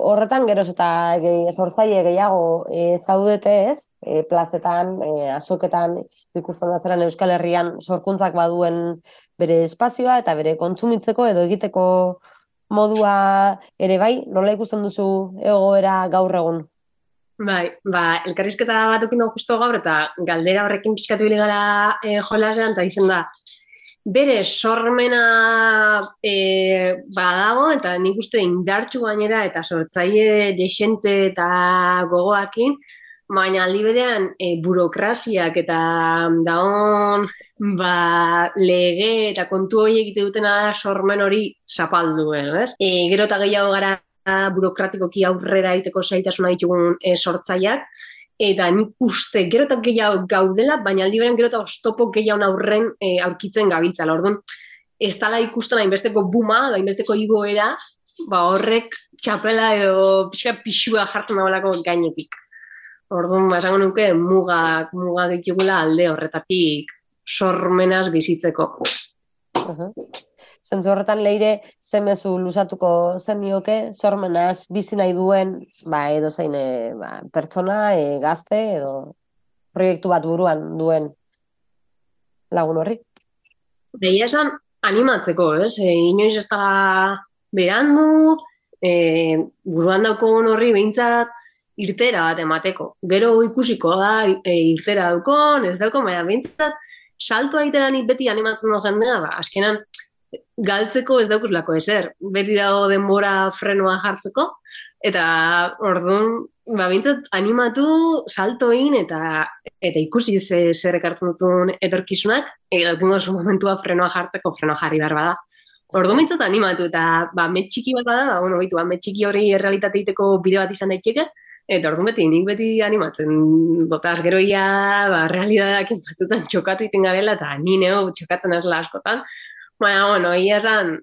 horretan, geroz eta gehi, sortzaile gehiago e, zaudete ez, e, plazetan, e, azoketan, ikusten datzeran Euskal Herrian sorkuntzak baduen bere espazioa eta bere kontsumitzeko edo egiteko modua ere bai, nola ikusten duzu egoera gaur egun? Bai, ba, elkarrizketa bat dukin justo gaur eta galdera horrekin pixkatu bile gara e, jolasean, eta izen da, bere sormena e, badago eta nik uste indartxu gainera eta sortzaile desente eta gogoakin, baina aldi berean e, burokraziak eta daon ba, lege eta kontu hori egite dutena sormen hori zapaldu, ez? E, gero eta gehiago gara burokratikoki aurrera egiteko zaitasuna ditugun e, sortzaileak, eta nik uste gero eta gehiago gaudela, baina aldi beren gero eta oztopo gehiago aurren e, aurkitzen gabiltza. Orduan, ez tala ikusten hainbesteko buma, hainbesteko igoera, ba horrek txapela edo pixka pixua jartzen dagoelako gainetik. Orduan, esango nuke, muga, muga ditugula alde horretatik sormenaz bizitzeko. Uh zentzu horretan leire zemezu luzatuko zen nioke, sormenaz bizi nahi duen, ba, edo zein e, ba, pertsona, e, gazte, edo proiektu bat buruan duen lagun horri. Behia esan animatzeko, ez? E, inoiz ez da berandu, e, buruan dauko horri behintzat irtera bat emateko. Gero ikusiko da e, irtera daukon, ez dauko, baina behintzat salto aiteran beti animatzen du jendea, ba, askenan galtzeko ez daukuslako ezer. Beti dago denbora frenoa jartzeko, eta orduan, ba, bintzat, animatu, saltoin, eta eta ikusi ze, zer ekartzen dutun etorkizunak, eta dukungo zu momentua frenoa jartzeko, frenoa jarri behar bada. Orduan bintzat animatu, eta ba, metxiki bat bada, ba, bueno, bitu, ba, metxiki hori errealitate iteko bideo bat izan daiteke, Eta orduan beti, nik beti animatzen, botaz geroia, ba, realidadak batzutan txokatu iten garela, eta ni neo txokatzen ez askotan, Baina, bueno, ia esan,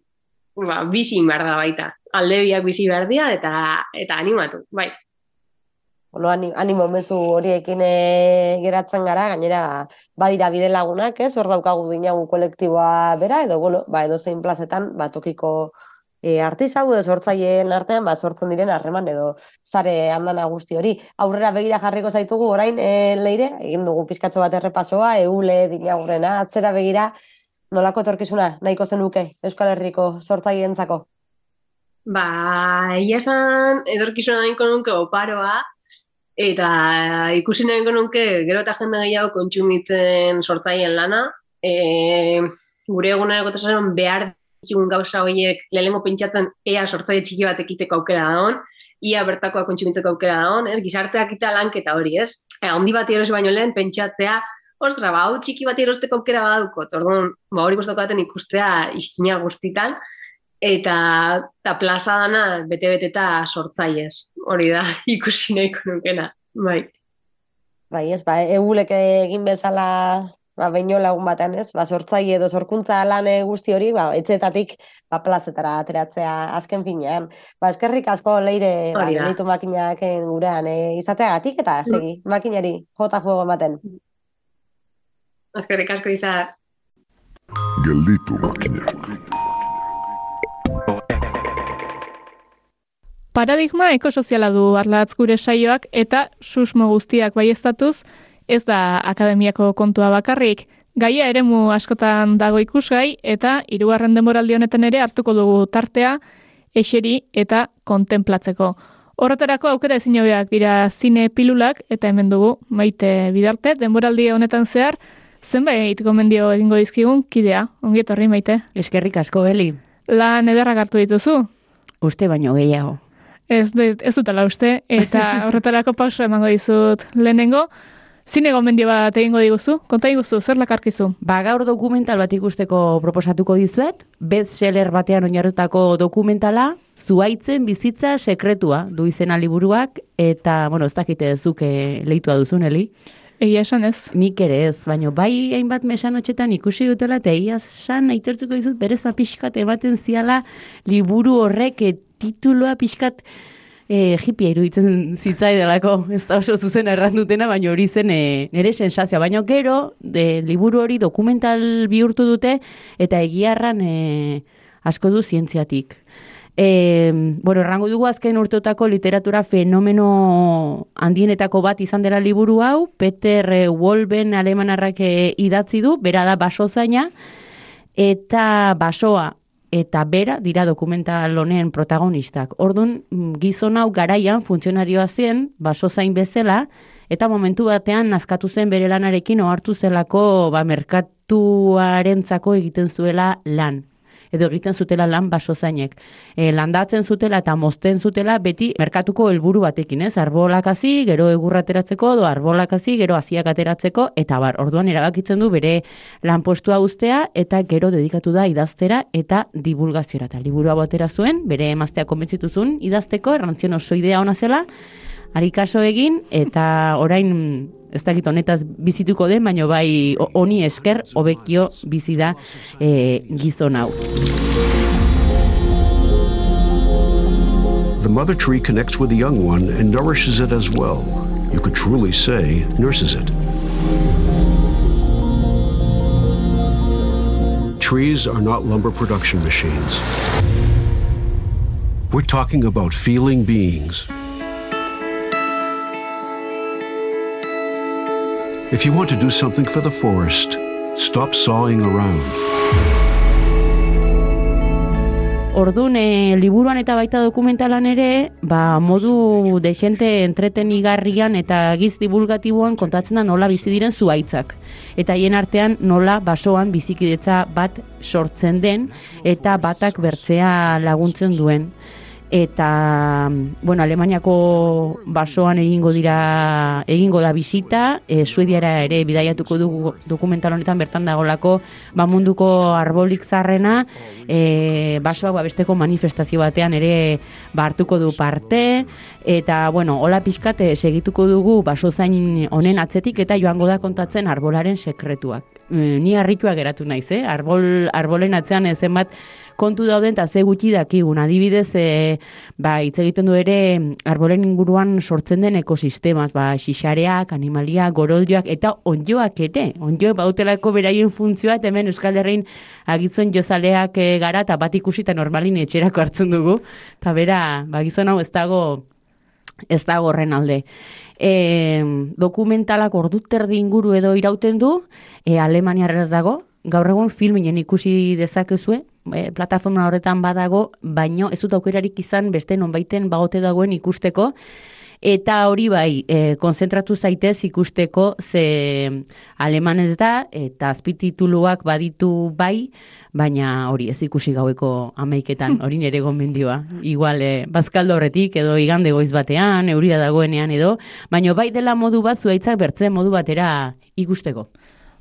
ba, bizi behar da baita. Alde biak bizi behar dira eta, eta animatu, bai. Bueno, animo mezu horiekin e, geratzen gara, gainera badira bide lagunak, ez? Hor daukagu dinagu kolektiboa bera, edo, bueno, ba, edo zein plazetan, ba, tokiko e, artizau edo sortzaileen artean, ba, sortzen diren harreman edo sare handana guzti hori. Aurrera begira jarriko zaitugu orain e, leire, egin dugu pizkatxo bat errepasoa, eule dinagurrena, atzera begira, nolako etorkizuna nahiko zenuke Euskal Herriko sortzaientzako? Ba, ia edorkizuna nahiko nuke oparoa, eta ikusi nahiko nuke gero eta jende gehiago kontsumitzen sortzaien lana. E, gure egunero gotasaron behar ditugun gauza horiek lehenengo pentsatzen ea sortzaile txiki bat ekiteko aukera da hon, ia bertakoa kontsumitzeko aukera da hon, ez? gizarteak eta lanketa hori, ez? E, handi bat erosi baino lehen pentsatzea ostra, ba, hau txiki bat erosteko aukera badukot, orduan, ba, hori guztoko baten ikustea izkina guztitan, eta, eta plaza dana bete-bete eta sortzaiez, hori da, ikusi nahiko nukena, bai. Bai, ez, ba, egulek egin bezala, ba, baino lagun batean, ez, ba, sortzaile edo sorkuntza lan guzti hori, ba, etxetatik, ba, plazetara ateratzea azken finean. Ba, eskerrik asko leire, ba, genitu makinak gurean, e, izateagatik, eta segi, mm. makinari, jota fuego ematen. Azkerrik asko izar. Gelditu makinak. Paradigma ekosoziala du arlatz gure saioak eta susmo guztiak baiestatuz, ez da akademiako kontua bakarrik, gaia eremu askotan dago ikusgai eta hirugarren demoraldi honetan ere hartuko dugu tartea eseri eta kontemplatzeko. Horretarako aukera ezin dira zine pilulak eta hemen dugu maite bidarte, denboraldi honetan zehar, Zenbait gomendio egingo dizkigun, kidea, ongi etorri maite. Eskerrik asko, Eli. Lan ederra hartu dituzu? Uste baino gehiago. Ez, ez dutela uste, eta horretarako pauso emango dizut lehenengo. Zine gomendio bat egingo diguzu? Konta diguzu, zer lakarkizu? Ba, gaur dokumental bat ikusteko proposatuko dizuet, bestseller batean oinarrutako dokumentala, zuaitzen bizitza sekretua du izena liburuak, eta, bueno, ez dakite zuke leitua duzun, Eli? Egia esan ez. Nik ere ez, baina bai hainbat mesan otxetan ikusi dutela, eta egia esan aitortuko dizut bereza pixkat ematen ziala liburu horrek e, tituloa pixkat e, jipia iruditzen zitzai delako, ez da oso zuzen errandutena, baina hori zen e, nire sensazioa. Baina gero, de, liburu hori dokumental bihurtu dute, eta egiarran e, asko du zientziatik. E, bueno, errango dugu azken urteotako literatura fenomeno handienetako bat izan dela liburu hau, Peter Wolben alemanarrak eh, idatzi du, bera da baso zaina, eta basoa eta bera dira dokumental honen protagonistak. Ordun mm, gizon hau garaian funtzionarioa zen, baso zain bezala, eta momentu batean nazkatu zen bere lanarekin ohartu zelako ba, merkatuarentzako egiten zuela lan edo egiten zutela lan basozainek. E, landatzen zutela eta mozten zutela beti merkatuko helburu batekin, ez? Arbolak hasi, gero egurra ateratzeko, edo arbolak hasi, gero hasiak ateratzeko, eta bar, orduan erabakitzen du bere lanpostua ustea, eta gero dedikatu da idaztera eta divulgaziora. Eta liburua batera zuen, bere emaztea konbentzituzun idazteko, errantzion oso idea ona zela, egin, eta orain ez dakit honetaz bizituko den, baino bai honi esker hobekio bizi da e, gizon hau. The mother tree connects with the young one and nourishes it as well. You could truly say, nurses it. Trees are not lumber production machines. We're talking about feeling beings. If you want to do something for the forest, stop sawing around. Ordun e, liburuan eta baita dokumentalan ere, ba, modu desente entretenigarrian eta giz divulgatiboan kontatzen da nola bizi diren zuaitzak. Eta hien artean nola basoan bizikidetza bat sortzen den eta batak bertzea laguntzen duen. Eta, bueno, Alemaniako basoan egingo dira, egingo da bisita, e, Suediara ere bidaiatuko dugu dokumental honetan bertan dagolako, ba munduko arbolik zarrena, e, basoak babesteko manifestazio batean ere ba, hartuko du parte, eta, bueno, hola pixkate segituko dugu baso zain honen atzetik eta joango da kontatzen arbolaren sekretuak. E, ni harritua geratu naiz, eh? Arbol, arbolen atzean eh, zenbat kontu dauden eta ze gutxi dakigun. Adibidez, e, ba, hitz egiten du ere arbolen inguruan sortzen den ekosistemaz, ba, xixareak, animalia, goroldioak eta onjoak ere. Onjoak bautelako beraien funtzioa eta hemen Euskal Herrin agitzen jozaleak e, gara eta bat ikusi eta normalin etxerako hartzen dugu. Eta bera, ba, gizon hau ez dago ez dago horren alde. E, dokumentalak ordu terdi inguru edo irauten du, e, Alemaniarraz dago, gaur egun filminen ikusi dezakezue, e, plataforma horretan badago, baino ez dut aukerarik izan beste nonbaiten bagote dagoen ikusteko, Eta hori bai, e, konzentratu zaitez ikusteko ze alemanez da, eta azpitituluak baditu bai, baina hori ez ikusi gaueko amaiketan, hori nire gomendioa. Igual, e, bazkaldo horretik edo igande goiz batean, euria dagoenean edo, baina bai dela modu bat zuaitzak bertzen modu batera ikusteko.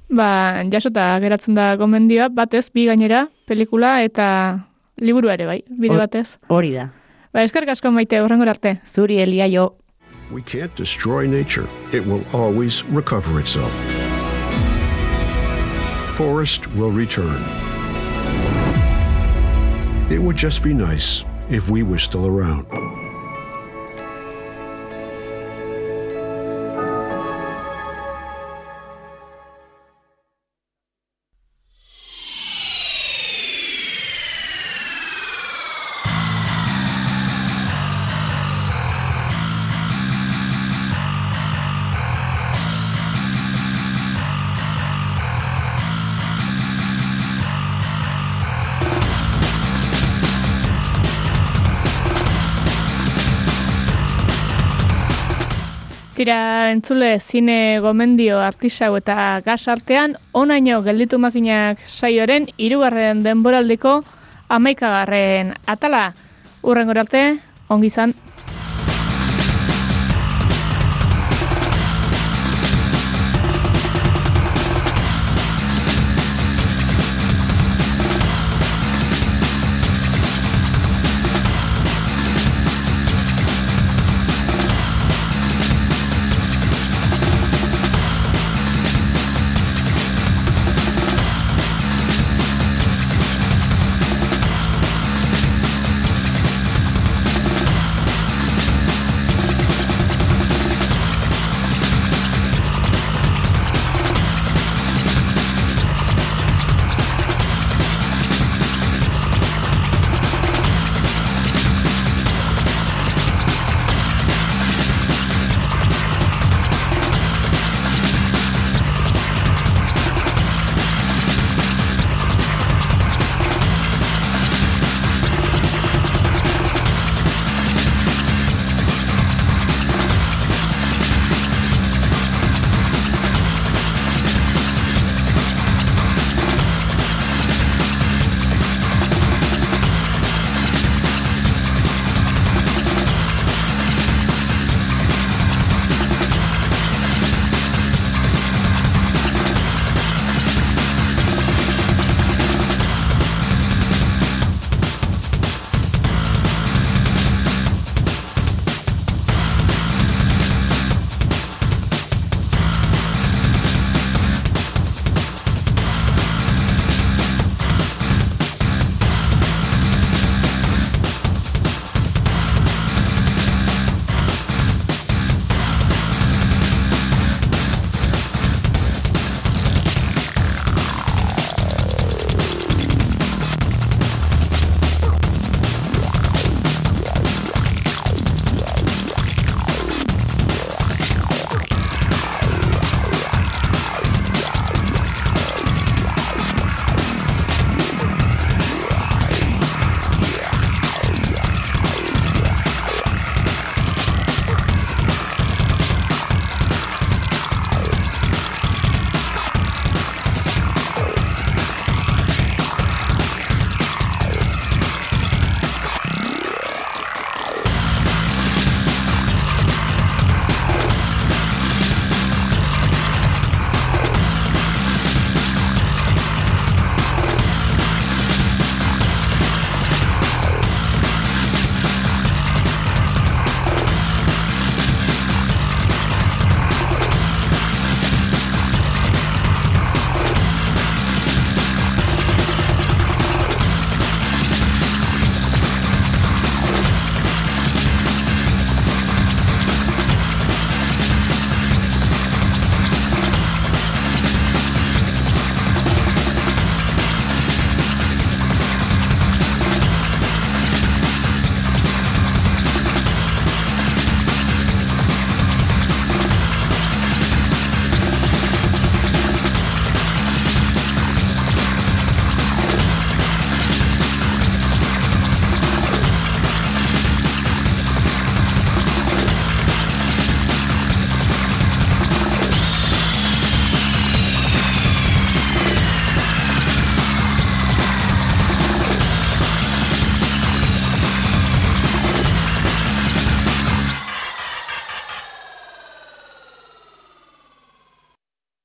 Ba, jasota geratzen da gomendioa, batez, bi gainera, pelikula eta liburu ere bai, bide batez. Hori da. Ba, eskerrik asko maite, horrengor arte. Zuri Elia jo. We can't destroy nature. It will always recover itself. Forest will return. It would just be nice if we were still around. Tira, entzule, zine gomendio artisau eta gas artean, onaino gelditu makinak saioren hirugarren denboraldiko amaikagarren atala. Urrengor arte, ongi izan.